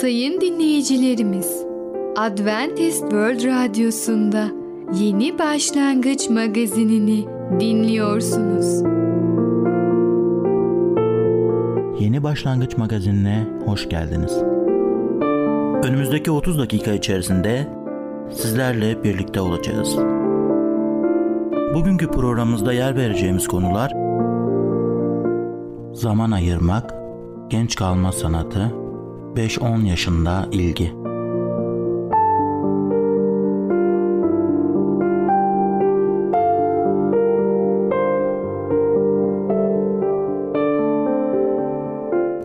Sayın dinleyicilerimiz, Adventist World Radyosu'nda Yeni Başlangıç magazinini dinliyorsunuz. Yeni Başlangıç magazinine hoş geldiniz. Önümüzdeki 30 dakika içerisinde sizlerle birlikte olacağız. Bugünkü programımızda yer vereceğimiz konular zaman ayırmak, genç kalma sanatı, 5-10 yaşında ilgi.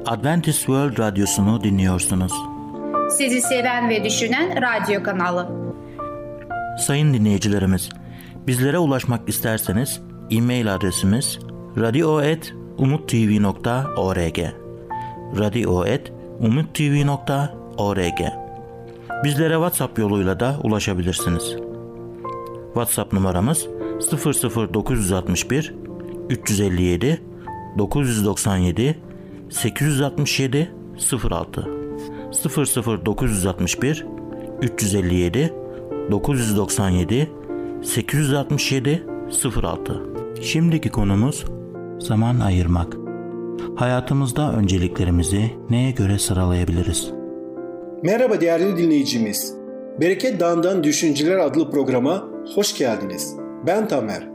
Adventist World Radyosu'nu dinliyorsunuz. Sizi seven ve düşünen radyo kanalı. Sayın dinleyicilerimiz, bizlere ulaşmak isterseniz e-mail adresimiz radio.umutv.org radio.umutv.org Bizlere WhatsApp yoluyla da ulaşabilirsiniz. WhatsApp numaramız 00961 357 997 867 06 00961 357 997 867 06 Şimdiki konumuz zaman ayırmak. Hayatımızda önceliklerimizi neye göre sıralayabiliriz? Merhaba değerli dinleyicimiz. Bereket Dağı'ndan Düşünceler adlı programa hoş geldiniz. Ben Tamer.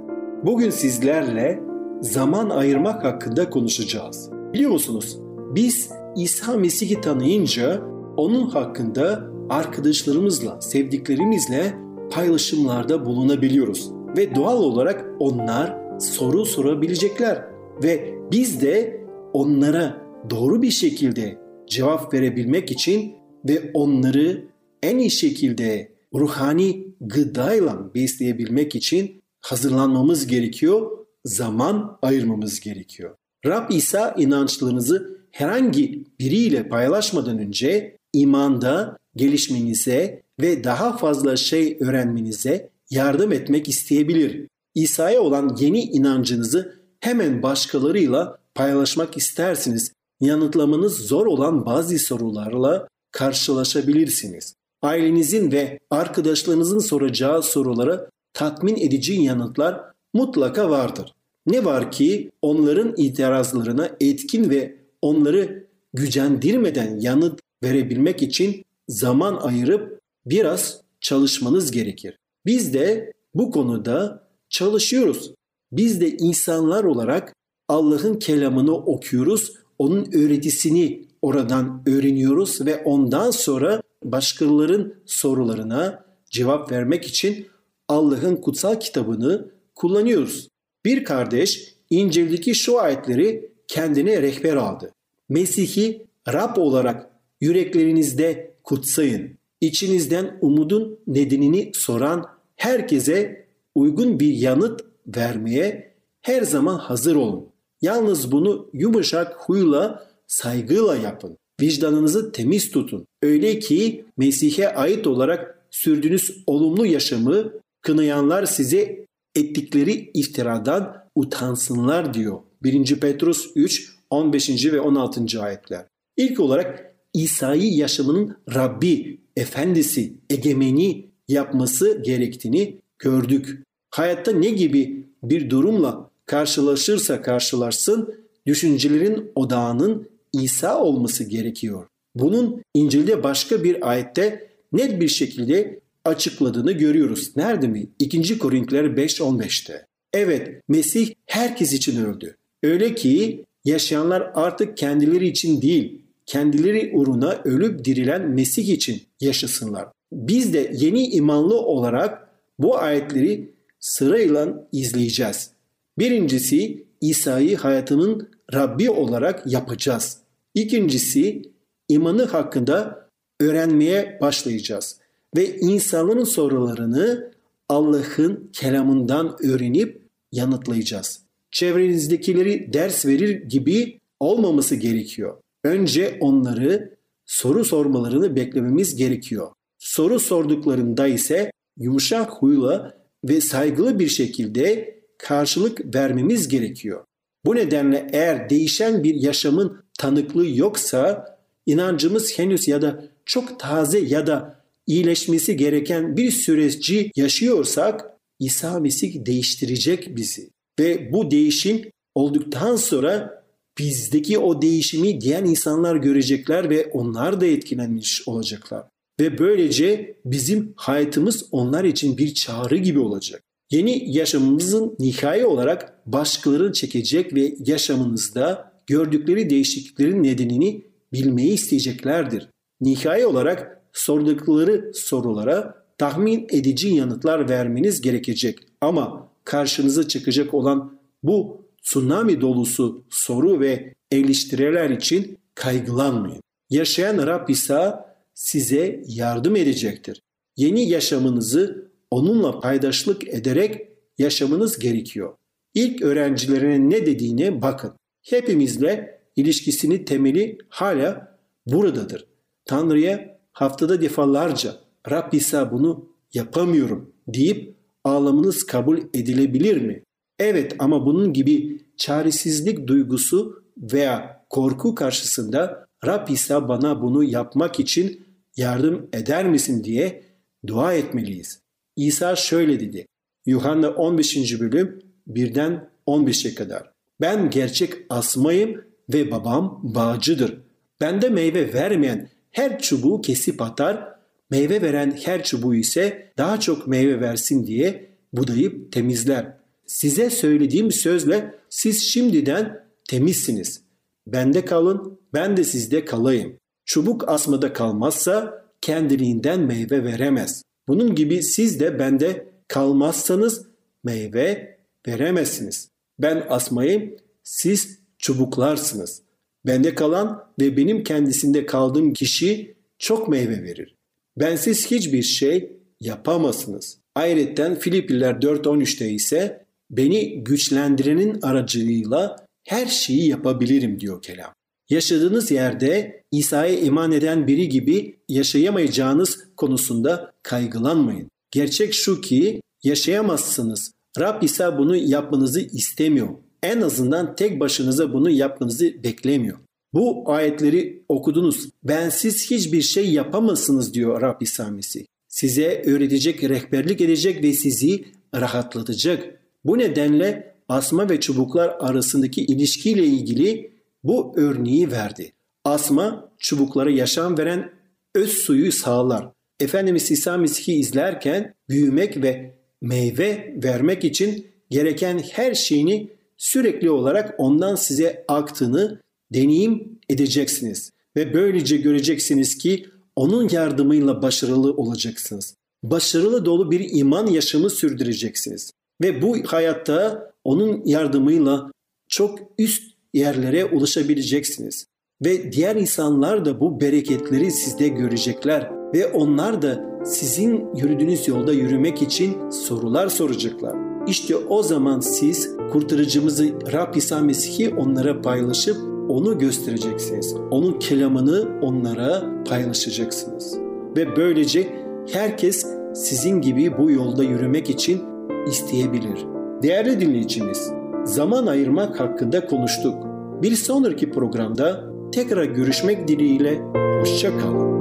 Bugün sizlerle zaman ayırmak hakkında konuşacağız. Biliyor musunuz? Biz İsa Mesih'i tanıyınca onun hakkında arkadaşlarımızla, sevdiklerimizle paylaşımlarda bulunabiliyoruz. Ve doğal olarak onlar soru sorabilecekler. Ve biz de onlara doğru bir şekilde cevap verebilmek için ve onları en iyi şekilde ruhani gıdayla besleyebilmek için hazırlanmamız gerekiyor, zaman ayırmamız gerekiyor. Rab İsa inançlarınızı herhangi biriyle paylaşmadan önce imanda gelişmenize ve daha fazla şey öğrenmenize yardım etmek isteyebilir. İsa'ya olan yeni inancınızı hemen başkalarıyla paylaşmak istersiniz. Yanıtlamanız zor olan bazı sorularla karşılaşabilirsiniz. Ailenizin ve arkadaşlarınızın soracağı sorulara tatmin edici yanıtlar mutlaka vardır. Ne var ki onların itirazlarına etkin ve onları gücendirmeden yanıt verebilmek için zaman ayırıp biraz çalışmanız gerekir. Biz de bu konuda çalışıyoruz. Biz de insanlar olarak Allah'ın kelamını okuyoruz, onun öğretisini oradan öğreniyoruz ve ondan sonra başkalarının sorularına cevap vermek için Allah'ın kutsal kitabını kullanıyoruz. Bir kardeş İncil'deki şu ayetleri kendine rehber aldı. Mesih'i Rab olarak yüreklerinizde kutsayın. İçinizden umudun nedenini soran herkese uygun bir yanıt vermeye her zaman hazır olun. Yalnız bunu yumuşak huyla, saygıyla yapın. Vicdanınızı temiz tutun. Öyle ki Mesih'e ait olarak sürdüğünüz olumlu yaşamı kınayanlar size ettikleri iftiradan utansınlar diyor. 1. Petrus 3, 15. ve 16. ayetler. İlk olarak İsa'yı yaşamının Rabbi, efendisi, egemeni yapması gerektiğini gördük. Hayatta ne gibi bir durumla karşılaşırsa karşılaşsın düşüncelerin odağının İsa olması gerekiyor. Bunun İncil'de başka bir ayette net bir şekilde açıkladığını görüyoruz. Nerede mi? 2. Korintiler 5.15'te. Evet Mesih herkes için öldü. Öyle ki yaşayanlar artık kendileri için değil, kendileri uğruna ölüp dirilen Mesih için yaşasınlar. Biz de yeni imanlı olarak bu ayetleri sırayla izleyeceğiz. Birincisi İsa'yı hayatının Rabbi olarak yapacağız. İkincisi imanı hakkında öğrenmeye başlayacağız ve insanların sorularını Allah'ın kelamından öğrenip yanıtlayacağız. Çevrenizdekileri ders verir gibi olmaması gerekiyor. Önce onları soru sormalarını beklememiz gerekiyor. Soru sorduklarında ise yumuşak huyla ve saygılı bir şekilde karşılık vermemiz gerekiyor. Bu nedenle eğer değişen bir yaşamın tanıklığı yoksa inancımız henüz ya da çok taze ya da iyileşmesi gereken bir süreci yaşıyorsak İsa Mesih değiştirecek bizi. Ve bu değişim olduktan sonra bizdeki o değişimi diğer insanlar görecekler ve onlar da etkilenmiş olacaklar. Ve böylece bizim hayatımız onlar için bir çağrı gibi olacak. Yeni yaşamımızın nihai olarak başkalarını çekecek ve yaşamınızda gördükleri değişikliklerin nedenini bilmeyi isteyeceklerdir. Nihai olarak sordukları sorulara tahmin edici yanıtlar vermeniz gerekecek. Ama karşınıza çıkacak olan bu tsunami dolusu soru ve eleştiriler için kaygılanmayın. Yaşayan Rab İsa size yardım edecektir. Yeni yaşamınızı onunla paydaşlık ederek yaşamınız gerekiyor. İlk öğrencilerine ne dediğine bakın. Hepimizle ilişkisini temeli hala buradadır. Tanrı'ya haftada defalarca Rab İsa bunu yapamıyorum deyip ağlamanız kabul edilebilir mi? Evet ama bunun gibi çaresizlik duygusu veya korku karşısında Rab İsa bana bunu yapmak için yardım eder misin diye dua etmeliyiz. İsa şöyle dedi. Yuhanna 15. bölüm 1'den 15'e kadar. Ben gerçek asmayım ve babam bağcıdır. Bende meyve vermeyen her çubuğu kesip atar, meyve veren her çubuğu ise daha çok meyve versin diye budayıp temizler. Size söylediğim sözle siz şimdiden temizsiniz. Bende kalın, ben de sizde kalayım. Çubuk asmada kalmazsa kendiliğinden meyve veremez. Bunun gibi siz de bende kalmazsanız meyve veremezsiniz. Ben asmayım, siz çubuklarsınız. Bende kalan ve benim kendisinde kaldığım kişi çok meyve verir. Bensiz hiçbir şey yapamazsınız. Ayrıca Filipliler 4.13'te ise beni güçlendirenin aracılığıyla her şeyi yapabilirim diyor kelam. Yaşadığınız yerde İsa'ya iman eden biri gibi yaşayamayacağınız konusunda kaygılanmayın. Gerçek şu ki yaşayamazsınız. Rab İsa bunu yapmanızı istemiyor. En azından tek başınıza bunu yapmanızı beklemiyor. Bu ayetleri okudunuz. Bensiz hiçbir şey yapamazsınız diyor Rab İsa Mesih. Size öğretecek, rehberlik edecek ve sizi rahatlatacak. Bu nedenle asma ve çubuklar arasındaki ilişkiyle ilgili bu örneği verdi. Asma çubuklara yaşam veren öz suyu sağlar. Efendimiz İsa Mesih'i izlerken büyümek ve meyve vermek için gereken her şeyini sürekli olarak ondan size aktığını deneyim edeceksiniz. Ve böylece göreceksiniz ki onun yardımıyla başarılı olacaksınız. Başarılı dolu bir iman yaşamı sürdüreceksiniz. Ve bu hayatta onun yardımıyla çok üst yerlere ulaşabileceksiniz. Ve diğer insanlar da bu bereketleri sizde görecekler ve onlar da sizin yürüdüğünüz yolda yürümek için sorular soracaklar. İşte o zaman siz kurtarıcımızı Rab İsa Mesih'i onlara paylaşıp onu göstereceksiniz. Onun kelamını onlara paylaşacaksınız. Ve böylece herkes sizin gibi bu yolda yürümek için isteyebilir. Değerli dinleyicimiz, zaman ayırmak hakkında konuştuk. Bir sonraki programda tekrar görüşmek dileğiyle hoşça kalın.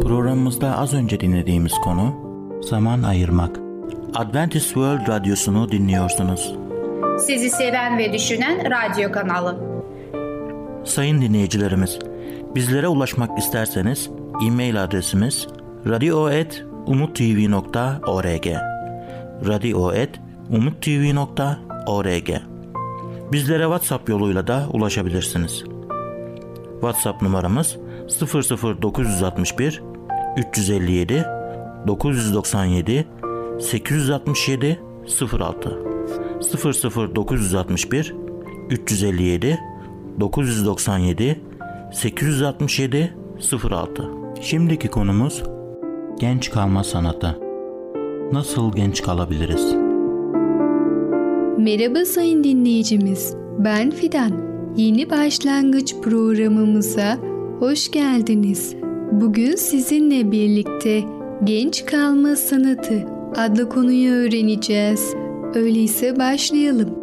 Programımızda az önce dinlediğimiz konu zaman ayırmak. Adventist World Radyosu'nu dinliyorsunuz. Sizi seven ve düşünen radyo kanalı. Sayın dinleyicilerimiz, bizlere ulaşmak isterseniz e-mail adresimiz radio.umutv.org radio.umutv.org Bizlere WhatsApp yoluyla da ulaşabilirsiniz. WhatsApp numaramız 00961 357 997 867 06 00961 357 997 867 06 Şimdiki konumuz genç kalma sanatı. Nasıl genç kalabiliriz? Merhaba sayın dinleyicimiz. Ben Fidan. Yeni başlangıç programımıza hoş geldiniz. Bugün sizinle birlikte genç kalma sanatı adlı konuyu öğreneceğiz. Öyleyse başlayalım.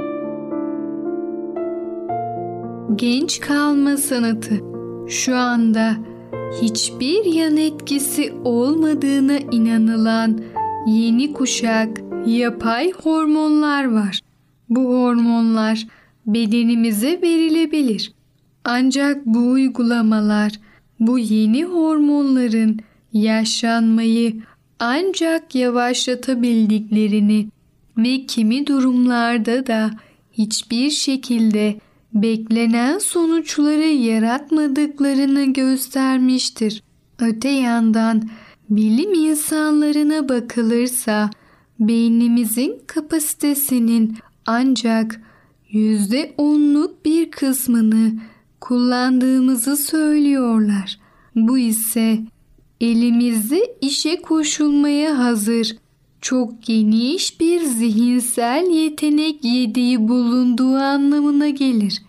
Genç kalma sanatı. şu anda hiçbir yan etkisi olmadığına inanılan yeni kuşak yapay hormonlar var. Bu hormonlar bedenimize verilebilir. Ancak bu uygulamalar bu yeni hormonların yaşlanmayı ancak yavaşlatabildiklerini ve kimi durumlarda da hiçbir şekilde beklenen sonuçları yaratmadıklarını göstermiştir. Öte yandan bilim insanlarına bakılırsa beynimizin kapasitesinin ancak yüzde onluk bir kısmını kullandığımızı söylüyorlar. Bu ise elimizde işe koşulmaya hazır çok geniş bir zihinsel yetenek yediği bulunduğu anlamına gelir.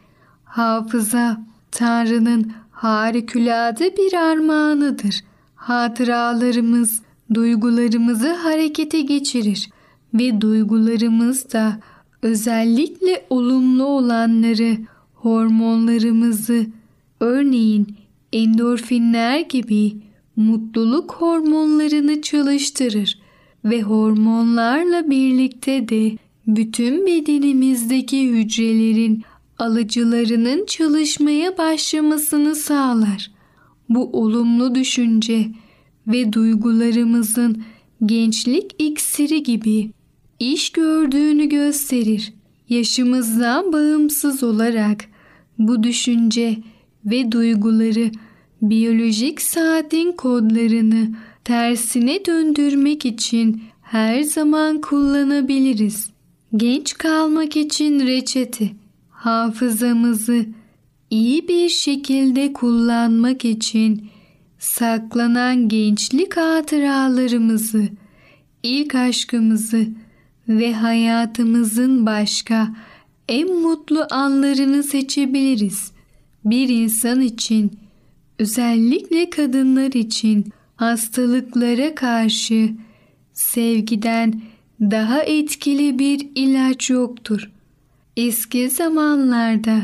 Hafıza, Tanrı'nın harikulade bir armağanıdır. Hatıralarımız, duygularımızı harekete geçirir ve duygularımız da özellikle olumlu olanları, hormonlarımızı, örneğin endorfinler gibi mutluluk hormonlarını çalıştırır ve hormonlarla birlikte de bütün bedenimizdeki hücrelerin alıcılarının çalışmaya başlamasını sağlar. Bu olumlu düşünce ve duygularımızın gençlik iksiri gibi iş gördüğünü gösterir. Yaşımızdan bağımsız olarak bu düşünce ve duyguları biyolojik saatin kodlarını tersine döndürmek için her zaman kullanabiliriz. Genç kalmak için reçete. Hafızamızı iyi bir şekilde kullanmak için saklanan gençlik hatıralarımızı, ilk aşkımızı ve hayatımızın başka en mutlu anlarını seçebiliriz. Bir insan için, özellikle kadınlar için hastalıklara karşı sevgiden daha etkili bir ilaç yoktur. Eski zamanlarda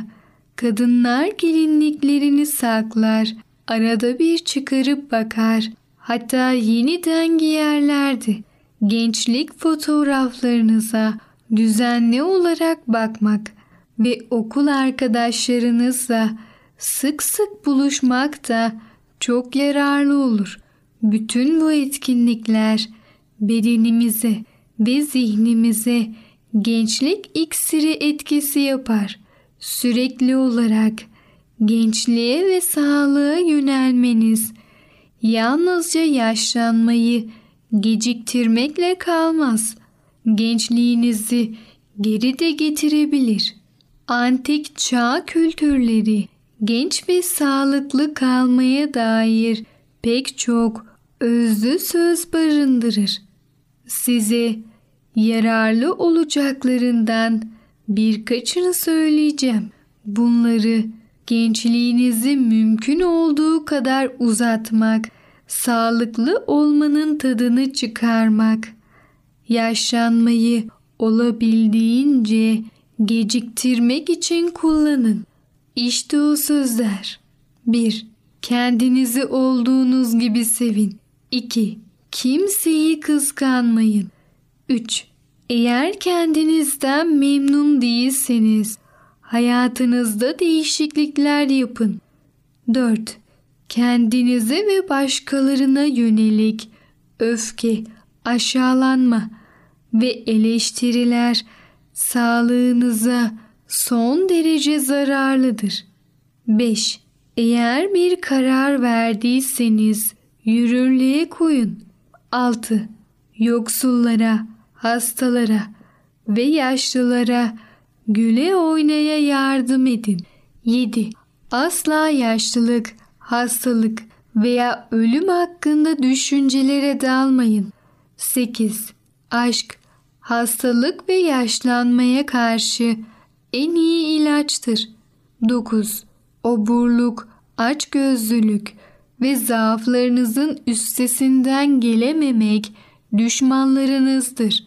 kadınlar gelinliklerini saklar, arada bir çıkarıp bakar, hatta yeniden giyerlerdi. Gençlik fotoğraflarınıza düzenli olarak bakmak ve okul arkadaşlarınızla sık sık buluşmak da çok yararlı olur. Bütün bu etkinlikler bedenimize ve zihnimize gençlik iksiri etkisi yapar. Sürekli olarak gençliğe ve sağlığa yönelmeniz yalnızca yaşlanmayı geciktirmekle kalmaz. Gençliğinizi geri de getirebilir. Antik çağ kültürleri genç ve sağlıklı kalmaya dair pek çok özlü söz barındırır. Size yararlı olacaklarından birkaçını söyleyeceğim. Bunları gençliğinizi mümkün olduğu kadar uzatmak, sağlıklı olmanın tadını çıkarmak, yaşlanmayı olabildiğince geciktirmek için kullanın. İşte o sözler. 1. Kendinizi olduğunuz gibi sevin. 2. Kimseyi kıskanmayın. 3. Eğer kendinizden memnun değilseniz hayatınızda değişiklikler yapın. 4. Kendinize ve başkalarına yönelik öfke, aşağılanma ve eleştiriler sağlığınıza son derece zararlıdır. 5. Eğer bir karar verdiyseniz yürürlüğe koyun. 6. Yoksullara, hastalara ve yaşlılara güle oynaya yardım edin. 7. Asla yaşlılık, hastalık veya ölüm hakkında düşüncelere dalmayın. 8. Aşk, hastalık ve yaşlanmaya karşı en iyi ilaçtır. 9. Oburluk, açgözlülük ve zaaflarınızın üstesinden gelememek düşmanlarınızdır.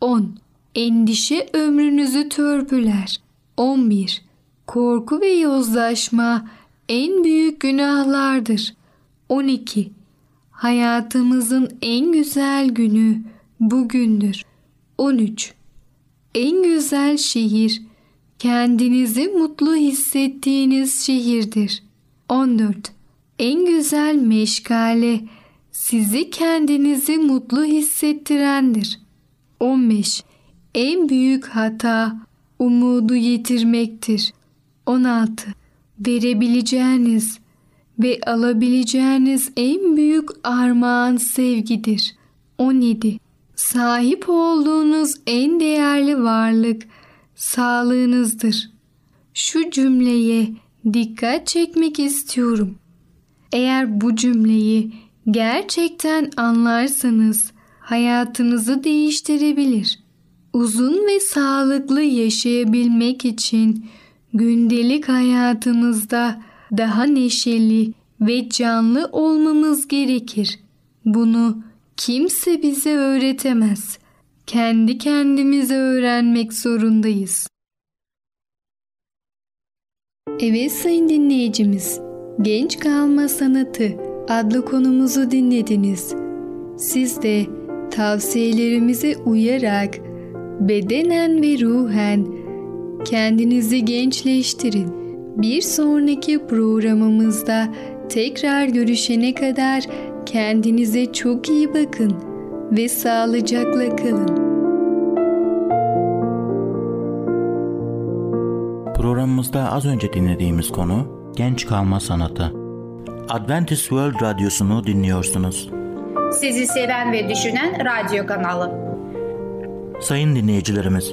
10. Endişe ömrünüzü törpüler. 11. Korku ve yozlaşma en büyük günahlardır. 12. Hayatımızın en güzel günü bugündür. 13. En güzel şehir kendinizi mutlu hissettiğiniz şehirdir. 14. En güzel meşgale sizi kendinizi mutlu hissettirendir. 15. En büyük hata umudu yitirmektir. 16. Verebileceğiniz ve alabileceğiniz en büyük armağan sevgidir. 17. Sahip olduğunuz en değerli varlık sağlığınızdır. Şu cümleye dikkat çekmek istiyorum. Eğer bu cümleyi gerçekten anlarsanız hayatınızı değiştirebilir. Uzun ve sağlıklı yaşayabilmek için gündelik hayatımızda daha neşeli ve canlı olmamız gerekir. Bunu kimse bize öğretemez. Kendi kendimize öğrenmek zorundayız. Evet sayın dinleyicimiz, Genç Kalma Sanatı adlı konumuzu dinlediniz. Siz de tavsiyelerimize uyarak bedenen ve ruhen kendinizi gençleştirin. Bir sonraki programımızda tekrar görüşene kadar kendinize çok iyi bakın ve sağlıcakla kalın. Programımızda az önce dinlediğimiz konu genç kalma sanatı. Adventist World Radyosu'nu dinliyorsunuz. Sizi seven ve düşünen radyo kanalı. Sayın dinleyicilerimiz,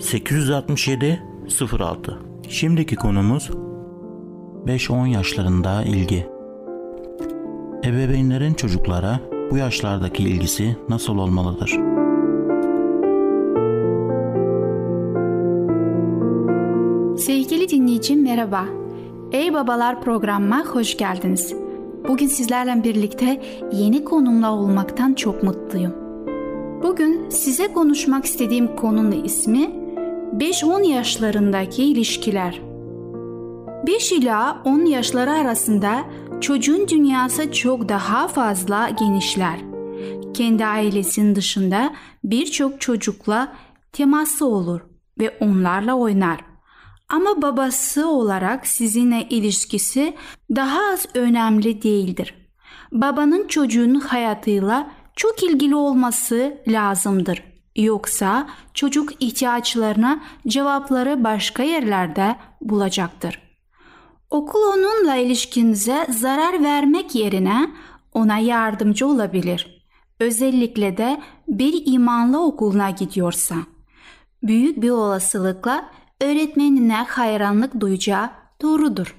867 06 Şimdiki konumuz 5-10 yaşlarında ilgi. Ebeveynlerin çocuklara bu yaşlardaki ilgisi nasıl olmalıdır? Sevgili dinleyicim merhaba. Ey Babalar programıma hoş geldiniz. Bugün sizlerle birlikte yeni konumla olmaktan çok mutluyum. Bugün size konuşmak istediğim konunun ismi 5-10 yaşlarındaki ilişkiler. 5 ila 10 yaşları arasında çocuğun dünyası çok daha fazla genişler. Kendi ailesinin dışında birçok çocukla teması olur ve onlarla oynar. Ama babası olarak sizinle ilişkisi daha az önemli değildir. Babanın çocuğun hayatıyla çok ilgili olması lazımdır. Yoksa çocuk ihtiyaçlarına cevapları başka yerlerde bulacaktır. Okul onunla ilişkinize zarar vermek yerine ona yardımcı olabilir. Özellikle de bir imanlı okuluna gidiyorsa. Büyük bir olasılıkla öğretmenine hayranlık duyacağı doğrudur.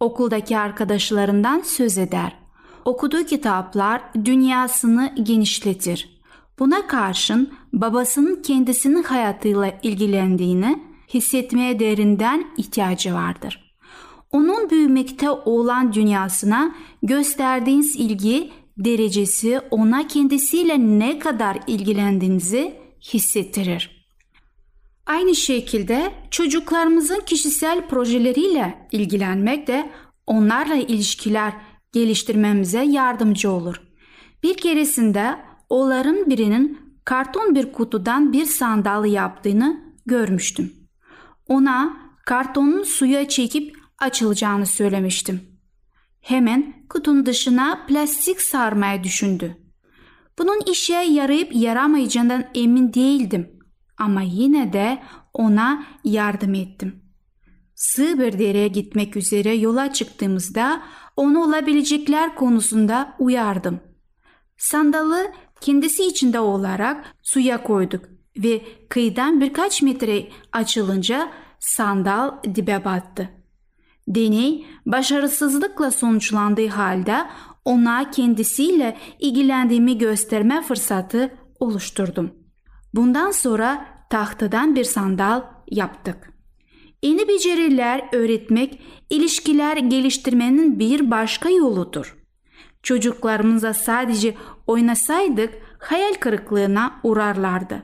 Okuldaki arkadaşlarından söz eder. Okuduğu kitaplar dünyasını genişletir. Buna karşın babasının kendisinin hayatıyla ilgilendiğini hissetmeye derinden ihtiyacı vardır. Onun büyümekte olan dünyasına gösterdiğiniz ilgi derecesi ona kendisiyle ne kadar ilgilendiğinizi hissettirir. Aynı şekilde çocuklarımızın kişisel projeleriyle ilgilenmek de onlarla ilişkiler geliştirmemize yardımcı olur. Bir keresinde onların birinin karton bir kutudan bir sandalye yaptığını görmüştüm. Ona kartonun suya çekip açılacağını söylemiştim. Hemen kutunun dışına plastik sarmaya düşündü. Bunun işe yarayıp yaramayacağından emin değildim ama yine de ona yardım ettim. Sığ bir dereye gitmek üzere yola çıktığımızda onu olabilecekler konusunda uyardım. Sandalı kendisi içinde olarak suya koyduk ve kıyıdan birkaç metre açılınca sandal dibe battı. Deney başarısızlıkla sonuçlandığı halde ona kendisiyle ilgilendiğimi gösterme fırsatı oluşturdum. Bundan sonra tahtadan bir sandal yaptık. Yeni beceriler öğretmek, ilişkiler geliştirmenin bir başka yoludur. Çocuklarımıza sadece oynasaydık hayal kırıklığına uğrarlardı.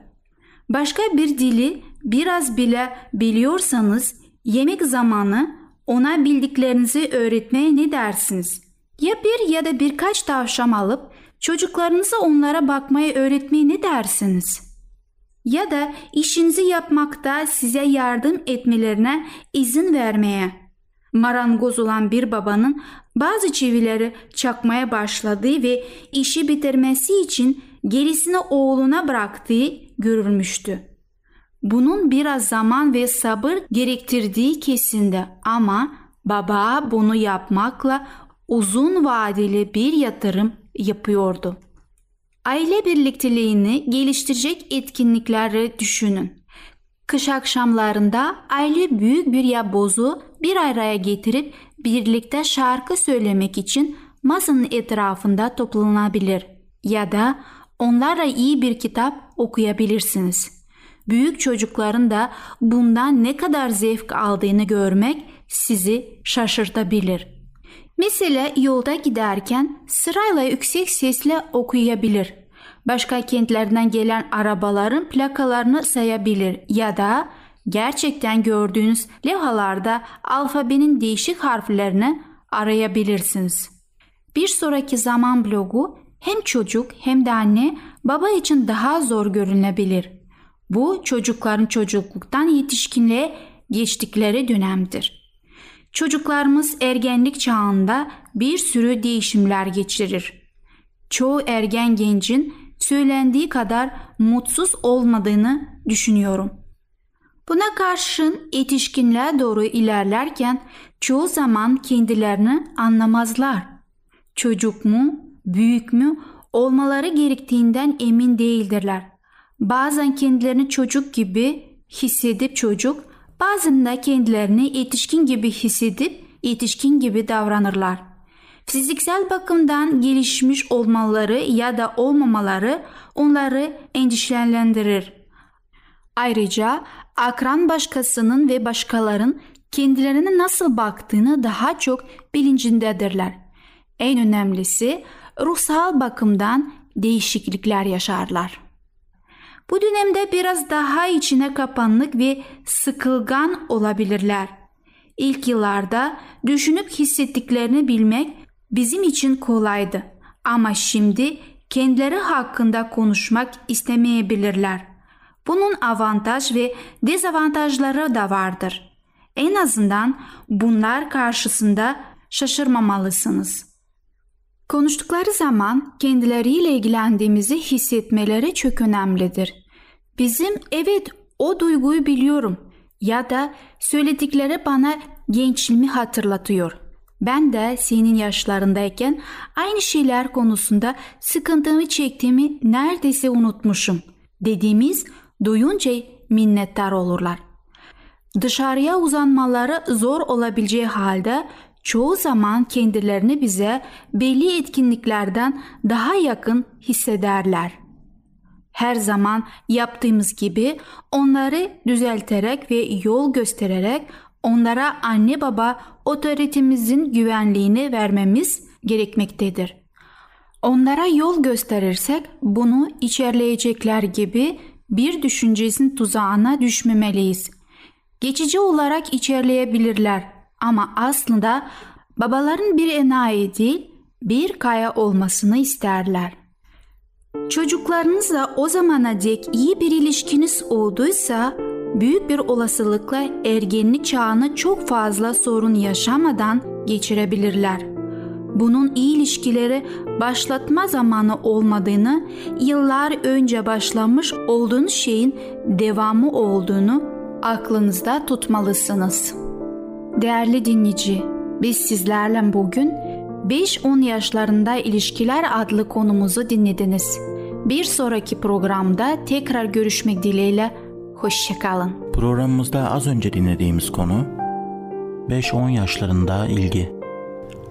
Başka bir dili biraz bile biliyorsanız yemek zamanı ona bildiklerinizi öğretmeye ne dersiniz? Ya bir ya da birkaç tavşan alıp çocuklarınıza onlara bakmayı öğretmeye ne dersiniz? Ya da işinizi yapmakta size yardım etmelerine izin vermeye. Marangoz olan bir babanın bazı çivileri çakmaya başladığı ve işi bitirmesi için gerisini oğluna bıraktığı görülmüştü. Bunun biraz zaman ve sabır gerektirdiği kesindi ama baba bunu yapmakla uzun vadeli bir yatırım yapıyordu. Aile birlikteliğini geliştirecek etkinlikleri düşünün. Kış akşamlarında aile büyük bir yabozu bir araya getirip birlikte şarkı söylemek için masanın etrafında toplanabilir ya da onlarla iyi bir kitap okuyabilirsiniz. Büyük çocukların da bundan ne kadar zevk aldığını görmek sizi şaşırtabilir. Mesela yolda giderken sırayla yüksek sesle okuyabilir. Başka kentlerden gelen arabaların plakalarını sayabilir ya da gerçekten gördüğünüz levhalarda alfabenin değişik harflerini arayabilirsiniz. Bir sonraki zaman blogu hem çocuk hem de anne baba için daha zor görünebilir. Bu çocukların çocukluktan yetişkinliğe geçtikleri dönemdir. Çocuklarımız ergenlik çağında bir sürü değişimler geçirir. Çoğu ergen gencin söylendiği kadar mutsuz olmadığını düşünüyorum. Buna karşın yetişkinliğe doğru ilerlerken çoğu zaman kendilerini anlamazlar. Çocuk mu, büyük mü olmaları gerektiğinden emin değildirler. Bazen kendilerini çocuk gibi hissedip çocuk, bazen de kendilerini yetişkin gibi hissedip yetişkin gibi davranırlar. Fiziksel bakımdan gelişmiş olmaları ya da olmamaları onları endişelendirir. Ayrıca akran başkasının ve başkaların kendilerine nasıl baktığını daha çok bilincindedirler. En önemlisi ruhsal bakımdan değişiklikler yaşarlar. Bu dönemde biraz daha içine kapanlık ve sıkılgan olabilirler. İlk yıllarda düşünüp hissettiklerini bilmek bizim için kolaydı. Ama şimdi kendileri hakkında konuşmak istemeyebilirler. Bunun avantaj ve dezavantajları da vardır. En azından bunlar karşısında şaşırmamalısınız. Konuştukları zaman kendileriyle ilgilendiğimizi hissetmeleri çok önemlidir. Bizim evet o duyguyu biliyorum ya da söyledikleri bana gençliğimi hatırlatıyor. Ben de senin yaşlarındayken aynı şeyler konusunda sıkıntımı çektiğimi neredeyse unutmuşum dediğimiz duyunca minnettar olurlar. Dışarıya uzanmaları zor olabileceği halde çoğu zaman kendilerini bize belli etkinliklerden daha yakın hissederler. Her zaman yaptığımız gibi onları düzelterek ve yol göstererek onlara anne baba otoritemizin güvenliğini vermemiz gerekmektedir. Onlara yol gösterirsek bunu içerleyecekler gibi bir düşüncesin tuzağına düşmemeliyiz. Geçici olarak içerleyebilirler ama aslında babaların bir enayi değil bir kaya olmasını isterler. Çocuklarınızla o zamana dek iyi bir ilişkiniz olduysa büyük bir olasılıkla ergenlik çağını çok fazla sorun yaşamadan geçirebilirler. Bunun iyi ilişkileri başlatma zamanı olmadığını, yıllar önce başlamış olduğunuz şeyin devamı olduğunu aklınızda tutmalısınız. Değerli dinleyici, biz sizlerle bugün 5-10 yaşlarında ilişkiler adlı konumuzu dinlediniz. Bir sonraki programda tekrar görüşmek dileğiyle Hoşçakalın. Programımızda az önce dinlediğimiz konu 5-10 yaşlarında ilgi.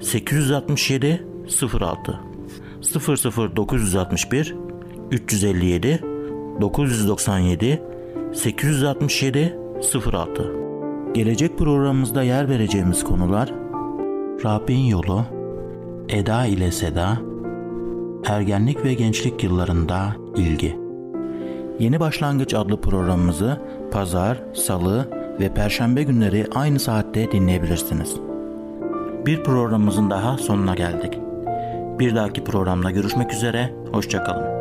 867 06 00961 357 997 867 06 Gelecek programımızda yer vereceğimiz konular Rabbin yolu, Eda ile Seda, ergenlik ve gençlik yıllarında ilgi. Yeni Başlangıç adlı programımızı pazar, salı ve perşembe günleri aynı saatte dinleyebilirsiniz. Bir programımızın daha sonuna geldik. Bir dahaki programda görüşmek üzere, hoşçakalın.